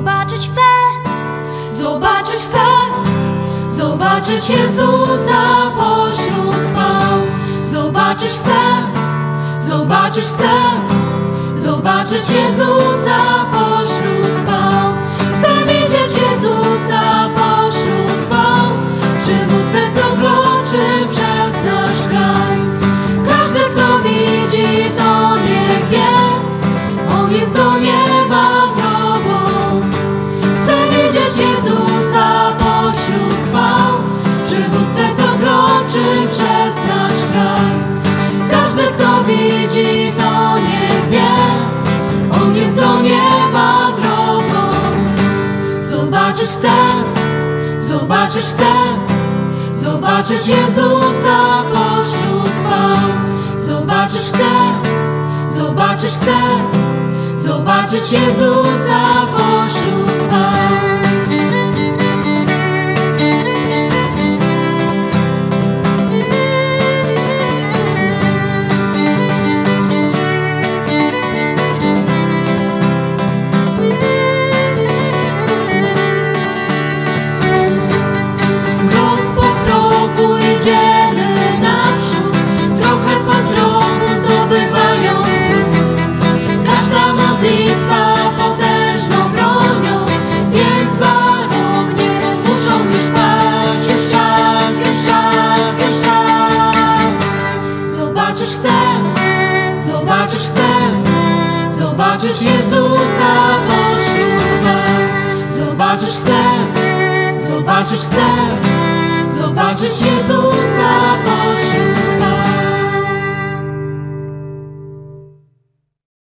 Zobaczyć chcę, Zobaczyć chcę, zobaczyć Jezusa pośród chwał. Zobaczyć chcę, zobaczyć chcę, zobaczyć Jezusa widzi, to niech wie, On jest do nieba drogą. Zobaczyć chcę, zobaczyć chcę, zobaczyć Jezusa pośród chwał. Zobaczyć chcę, zobaczyć chcę, zobaczyć Jezusa Zobaczyć chcę, zobaczyć chcę, zobaczyć Jezusa pośród chwał. Zobaczyć chcę, zobaczyć chcę, zobaczyć Jezusa